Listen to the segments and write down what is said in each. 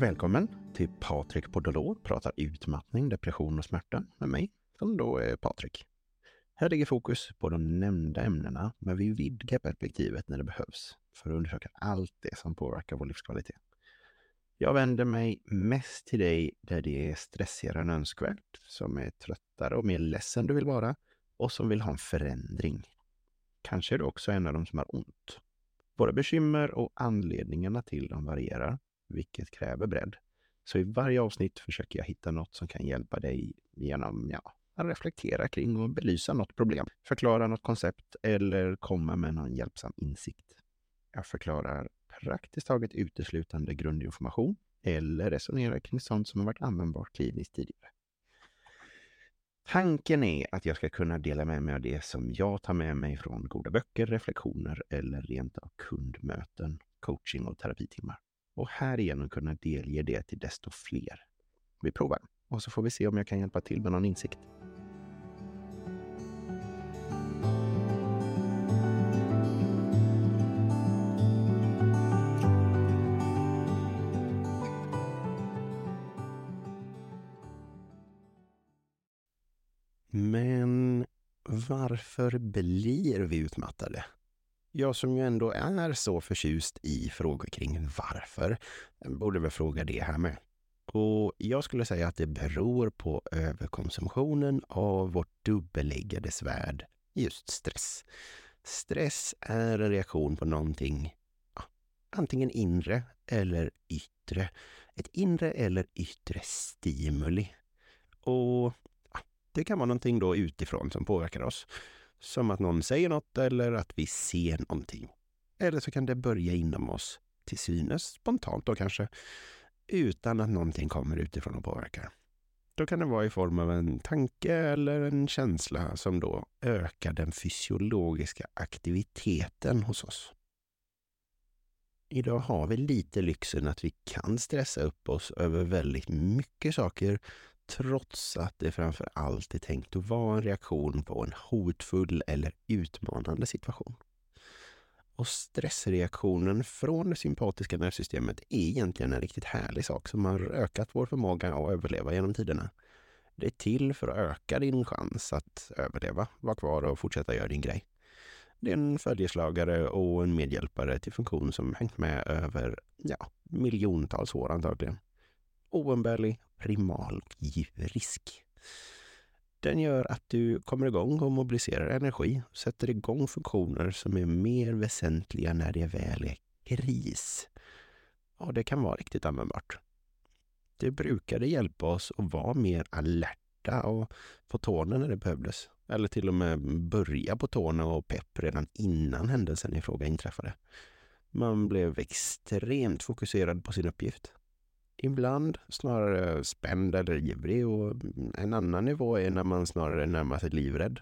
Välkommen till Patrik Podolor pratar utmattning, depression och smärta med mig, som då är Patrik. Här ligger fokus på de nämnda ämnena, men vi vidgar perspektivet när det behövs för att undersöka allt det som påverkar vår livskvalitet. Jag vänder mig mest till dig där det är stressigare än önskvärt, som är tröttare och mer ledsen du vill vara och som vill ha en förändring. Kanske är du också en av dem som har ont. Våra bekymmer och anledningarna till dem varierar, vilket kräver bredd. Så i varje avsnitt försöker jag hitta något som kan hjälpa dig genom ja, att reflektera kring och belysa något problem, förklara något koncept eller komma med någon hjälpsam insikt. Jag förklarar praktiskt taget uteslutande grundinformation eller resonerar kring sånt som har varit användbart kliniskt tidigare. Tanken är att jag ska kunna dela med mig av det som jag tar med mig från goda böcker, reflektioner eller rent av kundmöten, coaching och terapitimmar. Och härigenom kunna delge det till desto fler. Vi provar och så får vi se om jag kan hjälpa till med någon insikt. Men varför blir vi utmattade? Jag som ju ändå är så förtjust i frågor kring varför, borde väl fråga det här med. Och jag skulle säga att det beror på överkonsumtionen av vårt dubbeläggade svärd, just stress. Stress är en reaktion på någonting, ja, antingen inre eller yttre. Ett inre eller yttre stimuli. Och det kan vara någonting då utifrån som påverkar oss. Som att någon säger något eller att vi ser någonting. Eller så kan det börja inom oss, till synes spontant då kanske, utan att någonting kommer utifrån och påverkar. Då kan det vara i form av en tanke eller en känsla som då ökar den fysiologiska aktiviteten hos oss. Idag har vi lite lyxen att vi kan stressa upp oss över väldigt mycket saker trots att det framför allt är tänkt att vara en reaktion på en hotfull eller utmanande situation. Och stressreaktionen från det sympatiska nervsystemet är egentligen en riktigt härlig sak som har ökat vår förmåga att överleva genom tiderna. Det är till för att öka din chans att överleva, vara kvar och fortsätta göra din grej. Det är en följeslagare och en medhjälpare till funktion som hängt med över ja, miljontals år antagligen. Oumbärlig, primal djurisk. Den gör att du kommer igång och mobiliserar energi sätter igång funktioner som är mer väsentliga när det väl är kris. Och det kan vara riktigt användbart. Det brukade hjälpa oss att vara mer alerta och på tårna när det behövdes. Eller till och med börja på tårna och pepp redan innan händelsen i fråga inträffade. Man blev extremt fokuserad på sin uppgift. Ibland snarare spänd eller ivrig och en annan nivå är när man snarare närmar sig livrädd.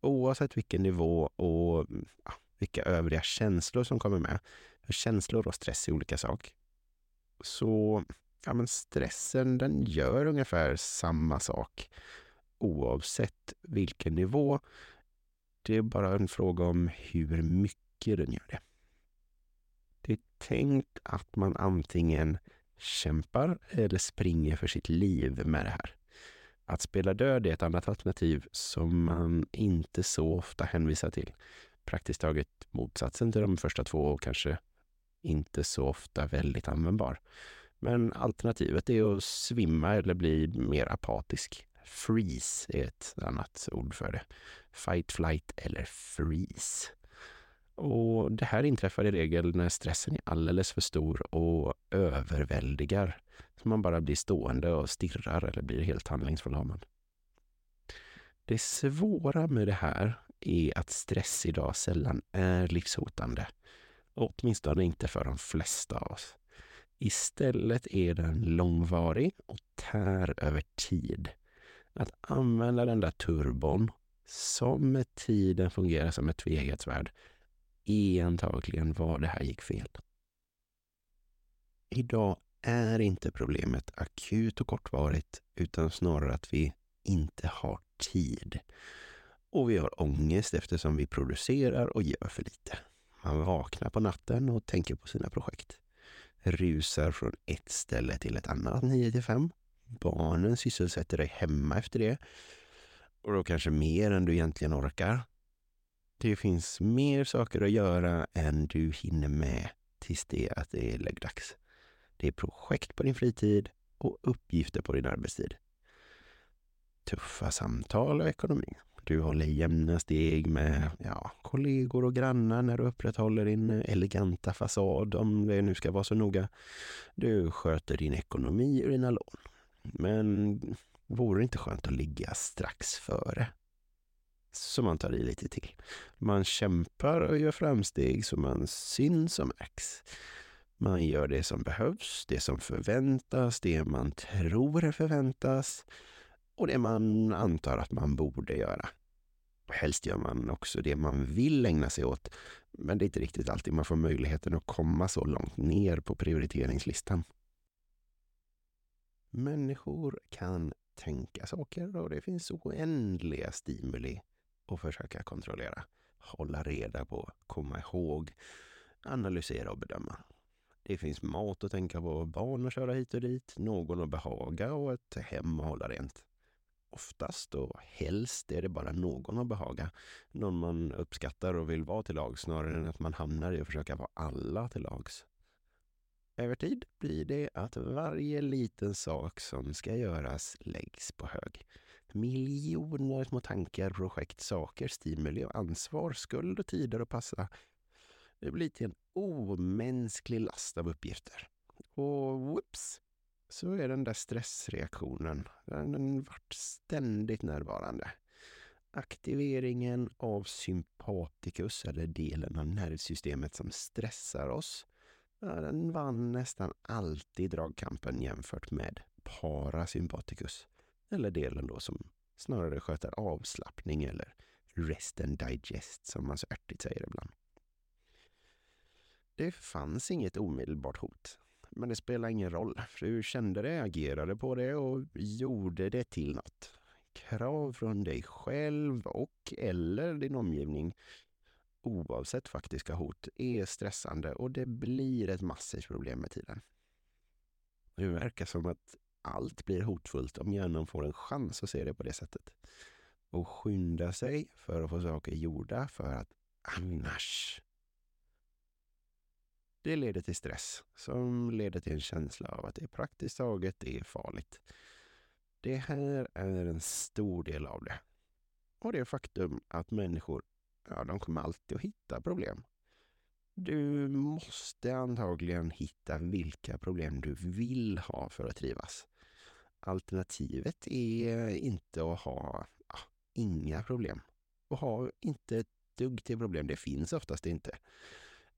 Oavsett vilken nivå och ja, vilka övriga känslor som kommer med. För känslor och stress är olika sak. Så ja, men stressen den gör ungefär samma sak oavsett vilken nivå. Det är bara en fråga om hur mycket den gör det. Det är tänkt att man antingen kämpar eller springer för sitt liv med det här. Att spela död är ett annat alternativ som man inte så ofta hänvisar till. Praktiskt taget motsatsen till de första två och kanske inte så ofta väldigt användbar. Men alternativet är att svimma eller bli mer apatisk. Freeze är ett annat ord för det. Fight, flight eller freeze. Och det här inträffar i regel när stressen är alldeles för stor och överväldigar. Så man bara blir stående och stirrar eller blir helt handlingsförlamad. Det svåra med det här är att stress idag sällan är livshotande. Åtminstone inte för de flesta av oss. Istället är den långvarig och tär över tid. Att använda den där turbon som med tiden fungerar som ett tveeggat är antagligen var det här gick fel. Idag är inte problemet akut och kortvarigt utan snarare att vi inte har tid. Och vi har ångest eftersom vi producerar och gör för lite. Man vaknar på natten och tänker på sina projekt. rusar från ett ställe till ett annat 9 till 5. Barnen sysselsätter dig hemma efter det. Och då kanske mer än du egentligen orkar. Det finns mer saker att göra än du hinner med tills det att det är läggdags. Det är projekt på din fritid och uppgifter på din arbetstid. Tuffa samtal och ekonomi. Du håller jämna steg med ja, kollegor och grannar när du upprätthåller din eleganta fasad, om det nu ska vara så noga. Du sköter din ekonomi och dina lån. Men vore det inte skönt att ligga strax före? Så man tar i lite till. Man kämpar och gör framsteg så man syns och märks. Man gör det som behövs, det som förväntas, det man tror förväntas och det man antar att man borde göra. Helst gör man också det man vill ägna sig åt, men det är inte riktigt alltid man får möjligheten att komma så långt ner på prioriteringslistan. Människor kan tänka saker och det finns oändliga stimuli och försöka kontrollera, hålla reda på, komma ihåg, analysera och bedöma. Det finns mat att tänka på, barn att köra hit och dit, någon att behaga och ett hem att hålla rent. Oftast och helst är det bara någon att behaga. Någon man uppskattar och vill vara till lag snarare än att man hamnar i att försöka vara alla till lags. Över tid blir det att varje liten sak som ska göras läggs på hög. Miljoner små tankar, projekt, saker, stimuli och ansvar, skuld och tider att passa. Det blir till en omänsklig last av uppgifter. Och whoops, så är den där stressreaktionen, den vart ständigt närvarande. Aktiveringen av sympaticus, eller delen av nervsystemet som stressar oss, den vann nästan alltid dragkampen jämfört med parasympaticus, eller delen då som snarare sköter avslappning eller rest and digest som man så ärtigt säger ibland. Det fanns inget omedelbart hot. Men det spelar ingen roll, för du kände det, agerade på det och gjorde det till något. Krav från dig själv och eller din omgivning oavsett faktiska hot är stressande och det blir ett massivt problem med tiden. Det verkar som att allt blir hotfullt om hjärnan får en chans att se det på det sättet. Och skynda sig för att få saker gjorda för att annars det leder till stress som leder till en känsla av att det är praktiskt taget det är farligt. Det här är en stor del av det. Och det faktum att människor, ja, de kommer alltid att hitta problem. Du måste antagligen hitta vilka problem du vill ha för att trivas. Alternativet är eh, inte att ha ja, inga problem. Och ha inte ett dugg till problem, det finns oftast inte.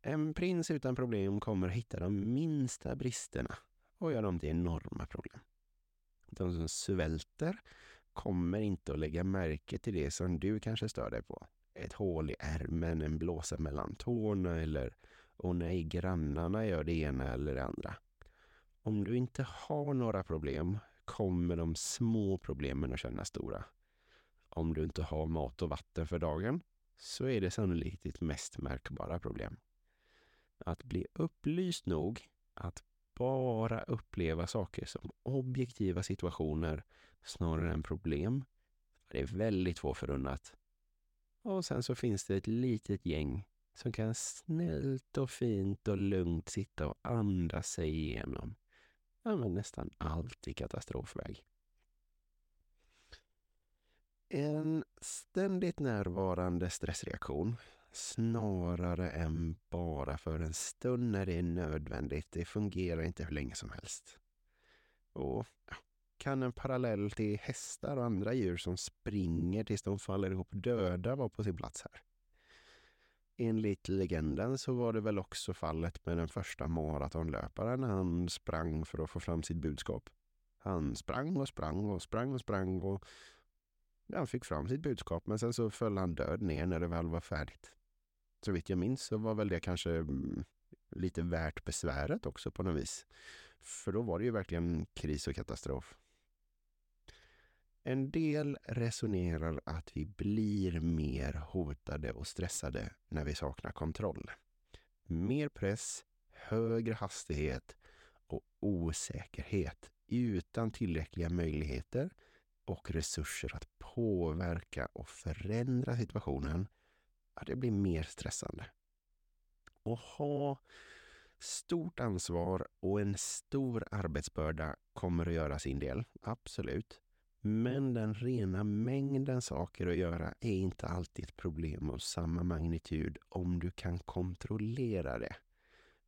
En prins utan problem kommer hitta de minsta bristerna och göra dem till enorma problem. De som svälter kommer inte att lägga märke till det som du kanske stör dig på. Ett hål i ärmen, en blåsa mellan tårna eller och nej, grannarna gör det ena eller det andra. Om du inte har några problem kommer de små problemen att kännas stora. Om du inte har mat och vatten för dagen så är det sannolikt ditt mest märkbara problem. Att bli upplyst nog att bara uppleva saker som objektiva situationer snarare än problem. Det är väldigt få förunnat. Och sen så finns det ett litet gäng som kan snällt och fint och lugnt sitta och andas sig igenom ja, men nästan allt i katastrofväg. En ständigt närvarande stressreaktion snarare än bara för en stund när det är nödvändigt. Det fungerar inte hur länge som helst. Och kan en parallell till hästar och andra djur som springer tills de faller ihop döda vara på sin plats här? Enligt legenden så var det väl också fallet med den första maratonlöparen. Han sprang för att få fram sitt budskap. Han sprang och sprang och sprang och sprang och han fick fram sitt budskap men sen så föll han död ner när det väl var färdigt så vitt jag minns så var väl det kanske mm, lite värt besväret också på något vis. För då var det ju verkligen kris och katastrof. En del resonerar att vi blir mer hotade och stressade när vi saknar kontroll. Mer press, högre hastighet och osäkerhet utan tillräckliga möjligheter och resurser att påverka och förändra situationen, ja, det blir mer stressande. Och ha stort ansvar och en stor arbetsbörda kommer att göra sin del, absolut. Men den rena mängden saker att göra är inte alltid ett problem av samma magnitud om du kan kontrollera det.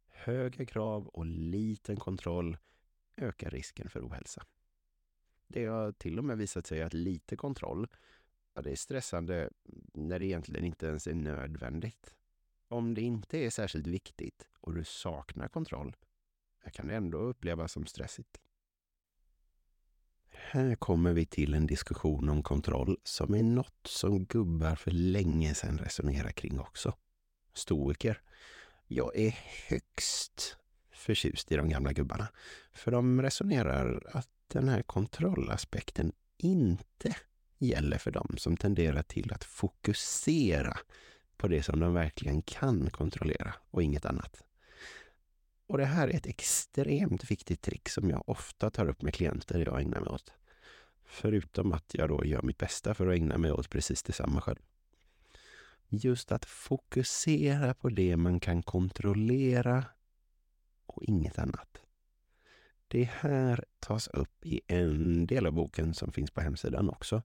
Höga krav och liten kontroll ökar risken för ohälsa. Det har till och med visat sig att lite kontroll, ja, det är stressande när det egentligen inte ens är nödvändigt. Om det inte är särskilt viktigt och du saknar kontroll, kan det ändå upplevas som stressigt. Här kommer vi till en diskussion om kontroll som är något som gubbar för länge sedan resonerar kring också. Stoiker. Jag är högst förtjust i de gamla gubbarna. För de resonerar att den här kontrollaspekten inte gäller för dem som tenderar till att fokusera på det som de verkligen kan kontrollera och inget annat. Och det här är ett extremt viktigt trick som jag ofta tar upp med klienter jag ägnar mig åt. Förutom att jag då gör mitt bästa för att ägna mig åt precis detsamma själv. Just att fokusera på det man kan kontrollera och inget annat. Det här tas upp i en del av boken som finns på hemsidan också.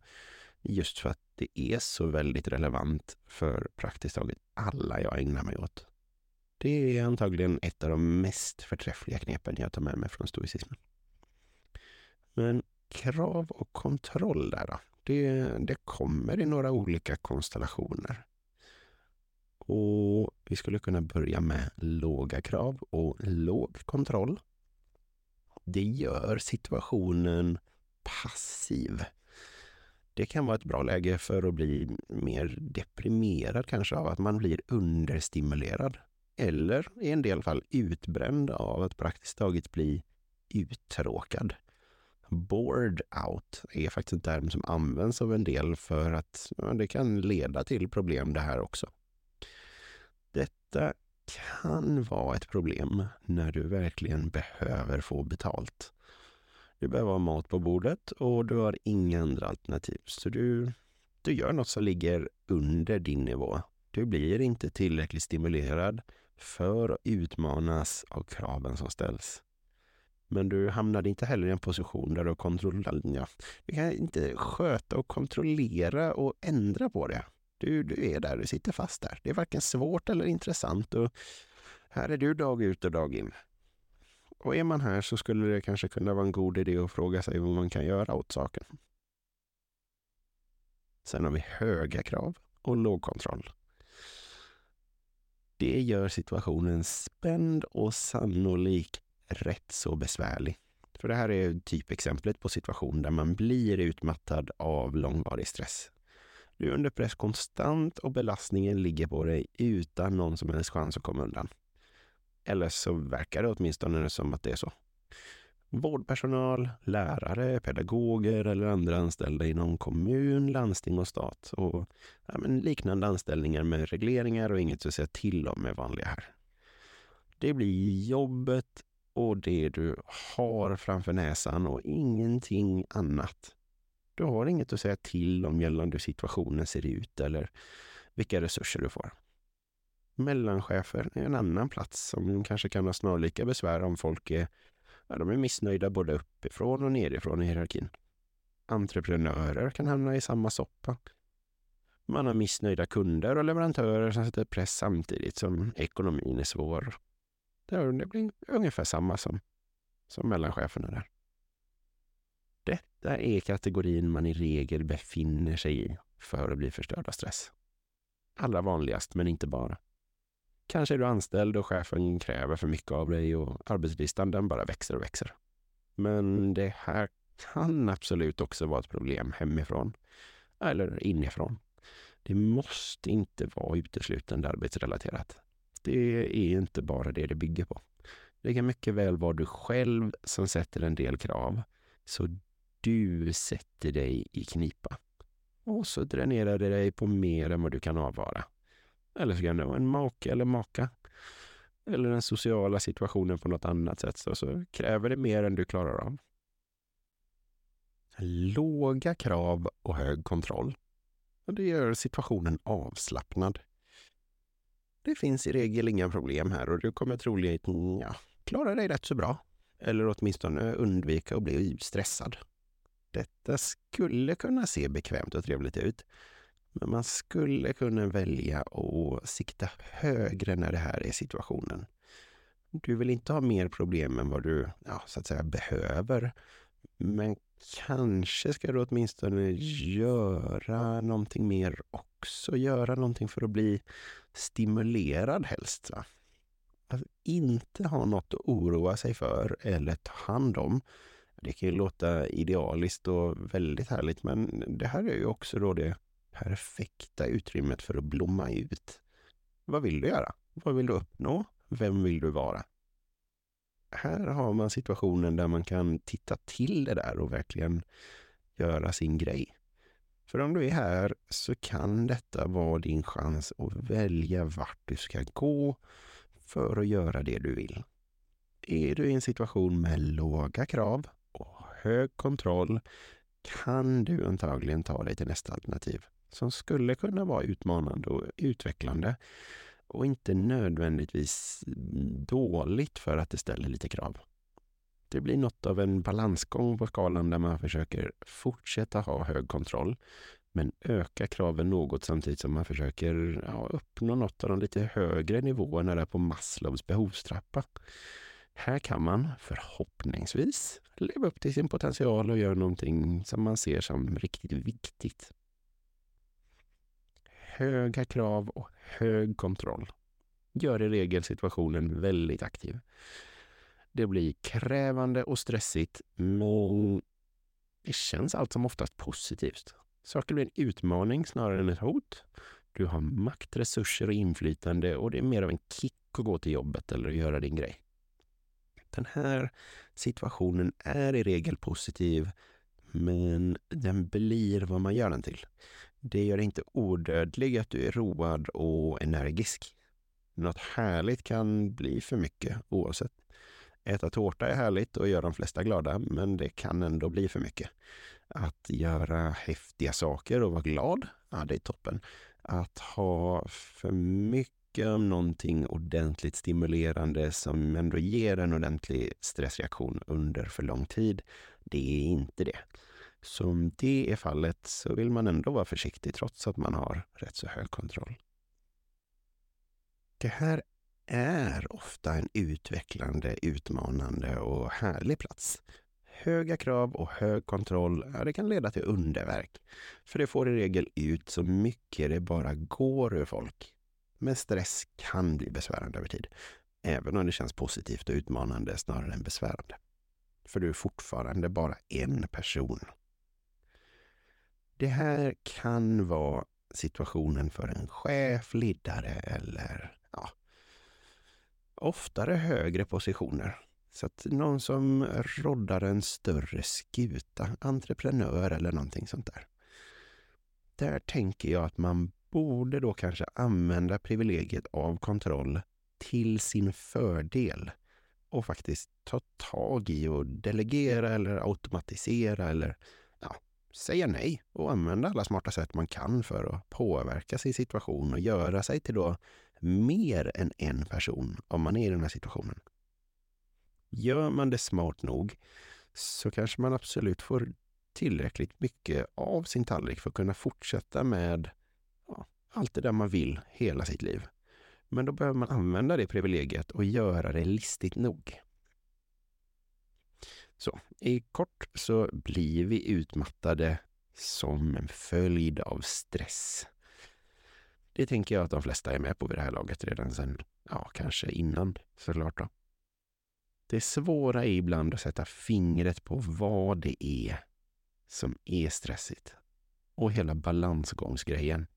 Just för att det är så väldigt relevant för praktiskt taget alla jag ägnar mig åt. Det är antagligen ett av de mest förträffliga knepen jag tar med mig från stoicismen. Men krav och kontroll där då? Det, det kommer i några olika konstellationer. Och vi skulle kunna börja med låga krav och låg kontroll. Det gör situationen passiv. Det kan vara ett bra läge för att bli mer deprimerad kanske av att man blir understimulerad. Eller i en del fall utbränd av att praktiskt taget bli uttråkad. Bored out är faktiskt en term som används av en del för att ja, det kan leda till problem det här också. Detta kan vara ett problem när du verkligen behöver få betalt. Du behöver ha mat på bordet och du har inga andra alternativ. Så du, du gör något som ligger under din nivå. Du blir inte tillräckligt stimulerad för att utmanas av kraven som ställs. Men du hamnade inte heller i en position där du, kontrollerar, ja, du kan inte sköta och kontrollera och ändra på det. Du, du är där, du sitter fast där. Det är varken svårt eller intressant. Och här är du dag ut och dag in. Och är man här så skulle det kanske kunna vara en god idé att fråga sig vad man kan göra åt saken. Sen har vi höga krav och låg kontroll. Det gör situationen spänd och sannolikt rätt så besvärlig. För det här är typexemplet på situation där man blir utmattad av långvarig stress. Du är under press konstant och belastningen ligger på dig utan någon som helst chans att komma undan. Eller så verkar det åtminstone som att det är så. Vårdpersonal, lärare, pedagoger eller andra anställda inom kommun, landsting och stat och ja, liknande anställningar med regleringar och inget att säga till om är vanliga här. Det blir jobbet och det du har framför näsan och ingenting annat. Du har inget att säga till om gällande hur situationen ser ut eller vilka resurser du får. Mellanchefer är en annan plats som kanske kan ha snarlika besvär om folk är, ja, de är missnöjda både uppifrån och nerifrån i hierarkin. Entreprenörer kan hamna i samma soppa. Man har missnöjda kunder och leverantörer som sätter press samtidigt som ekonomin är svår. Det blir ungefär samma som, som mellancheferna där. Detta är kategorin man i regel befinner sig i för att bli förstörd av stress. Allra vanligast, men inte bara. Kanske är du anställd och chefen kräver för mycket av dig och arbetslistan den bara växer och växer. Men det här kan absolut också vara ett problem hemifrån eller inifrån. Det måste inte vara uteslutande arbetsrelaterat. Det är inte bara det det bygger på. Det kan mycket väl vara du själv som sätter en del krav. Så du sätter dig i knipa. Och så dränerar det dig på mer än vad du kan avvara. Eller så kan det vara en make eller maka. eller den sociala situationen på något annat sätt så, så kräver det mer än du klarar av. Låga krav och hög kontroll. Och det gör situationen avslappnad. Det finns i regel inga problem här och du kommer troligen ja, klara dig rätt så bra. Eller åtminstone undvika att bli stressad. Detta skulle kunna se bekvämt och trevligt ut. Men man skulle kunna välja att sikta högre när det här är situationen. Du vill inte ha mer problem än vad du ja, så att säga behöver. Men kanske ska du åtminstone göra någonting mer också. Göra någonting för att bli stimulerad helst. Va? Att inte ha något att oroa sig för eller ta hand om. Det kan ju låta idealiskt och väldigt härligt men det här är ju också då det perfekta utrymmet för att blomma ut. Vad vill du göra? Vad vill du uppnå? Vem vill du vara? Här har man situationen där man kan titta till det där och verkligen göra sin grej. För om du är här så kan detta vara din chans att välja vart du ska gå för att göra det du vill. Är du i en situation med låga krav och hög kontroll kan du antagligen ta dig till nästa alternativ som skulle kunna vara utmanande och utvecklande och inte nödvändigtvis dåligt för att det ställer lite krav. Det blir något av en balansgång på skalan där man försöker fortsätta ha hög kontroll men öka kraven något samtidigt som man försöker ja, uppnå något av de lite högre nivåerna där på Maslows behovstrappa. Här kan man förhoppningsvis leva upp till sin potential och göra någonting som man ser som riktigt viktigt höga krav och hög kontroll gör i regel situationen väldigt aktiv. Det blir krävande och stressigt, men det känns allt som oftast positivt. Saker blir en utmaning snarare än ett hot. Du har makt, resurser och inflytande och det är mer av en kick att gå till jobbet eller göra din grej. Den här situationen är i regel positiv, men den blir vad man gör den till. Det gör dig inte odödlig att du är road och energisk. Något härligt kan bli för mycket oavsett. Äta tårta är härligt och gör de flesta glada, men det kan ändå bli för mycket. Att göra häftiga saker och vara glad, ja det är toppen. Att ha för mycket av någonting ordentligt stimulerande som ändå ger en ordentlig stressreaktion under för lång tid, det är inte det. Så om det är fallet så vill man ändå vara försiktig trots att man har rätt så hög kontroll. Det här är ofta en utvecklande, utmanande och härlig plats. Höga krav och hög kontroll, ja, det kan leda till underverk. För det får i regel ut så mycket det bara går ur folk. Men stress kan bli besvärande över tid. Även om det känns positivt och utmanande snarare än besvärande. För du är fortfarande bara en person det här kan vara situationen för en chef, ledare eller ja, oftare högre positioner. Så att någon som roddar en större skuta, entreprenör eller någonting sånt där. Där tänker jag att man borde då kanske använda privilegiet av kontroll till sin fördel och faktiskt ta tag i och delegera eller automatisera eller säga nej och använda alla smarta sätt man kan för att påverka sin situation och göra sig till då mer än en person om man är i den här situationen. Gör man det smart nog så kanske man absolut får tillräckligt mycket av sin tallrik för att kunna fortsätta med ja, allt det där man vill hela sitt liv. Men då behöver man använda det privilegiet och göra det listigt nog. Så i kort så blir vi utmattade som en följd av stress. Det tänker jag att de flesta är med på vid det här laget redan sen, ja, kanske innan såklart då. Det svåra är ibland att sätta fingret på vad det är som är stressigt. Och hela balansgångsgrejen.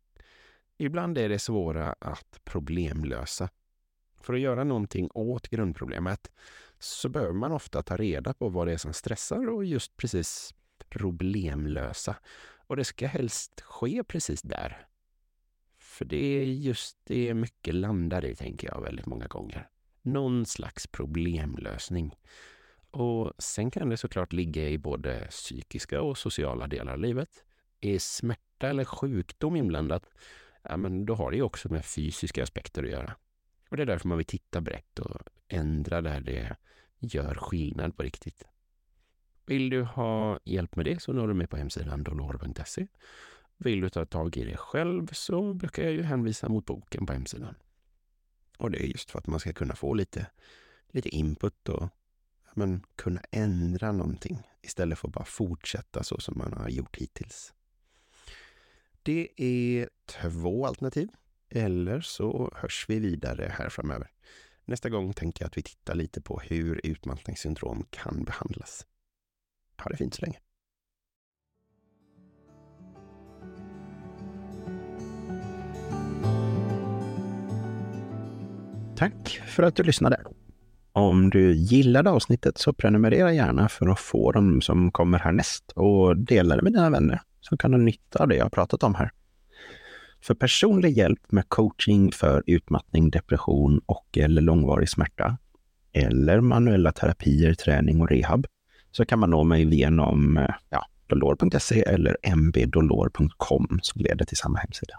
Ibland är det svåra att problemlösa. För att göra någonting åt grundproblemet så behöver man ofta ta reda på vad det är som stressar och just precis problemlösa. Och det ska helst ske precis där. För det är just det mycket landar i, tänker jag, väldigt många gånger. någon slags problemlösning. Och sen kan det såklart ligga i både psykiska och sociala delar av livet. Är smärta eller sjukdom inblandat, ja, men då har det också med fysiska aspekter att göra. Och det är därför man vill titta brett och ändra där det gör skillnad på riktigt. Vill du ha hjälp med det så når du mig på hemsidan dolor.se. Vill du ta tag i det själv så brukar jag ju hänvisa mot boken på hemsidan. Och det är just för att man ska kunna få lite, lite input och men, kunna ändra någonting istället för att bara fortsätta så som man har gjort hittills. Det är två alternativ. Eller så hörs vi vidare här framöver. Nästa gång tänker jag att vi tittar lite på hur utmattningssyndrom kan behandlas. Ha det fint så länge. Tack för att du lyssnade. Om du gillade avsnittet så prenumerera gärna för att få dem som kommer härnäst och dela det med dina vänner som kan ha nytta av det jag har pratat om här. För personlig hjälp med coaching för utmattning, depression och eller långvarig smärta eller manuella terapier, träning och rehab så kan man nå mig genom eh, ja, dolor.se eller mbdolor.com som leder till samma hemsida.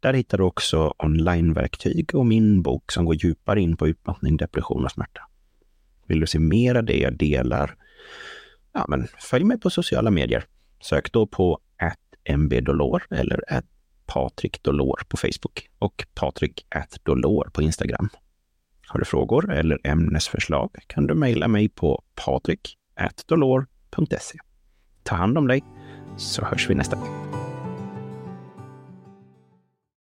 Där hittar du också onlineverktyg och min bok som går djupare in på utmattning, depression och smärta. Vill du se mer av det jag delar? Ja, men följ mig på sociala medier. Sök då på mbdolor eller Patrik Dolor på Facebook och Patrik Dolor på Instagram. Har du frågor eller ämnesförslag kan du mejla mig på patrik dolor.se. Ta hand om dig så hörs vi nästa gång.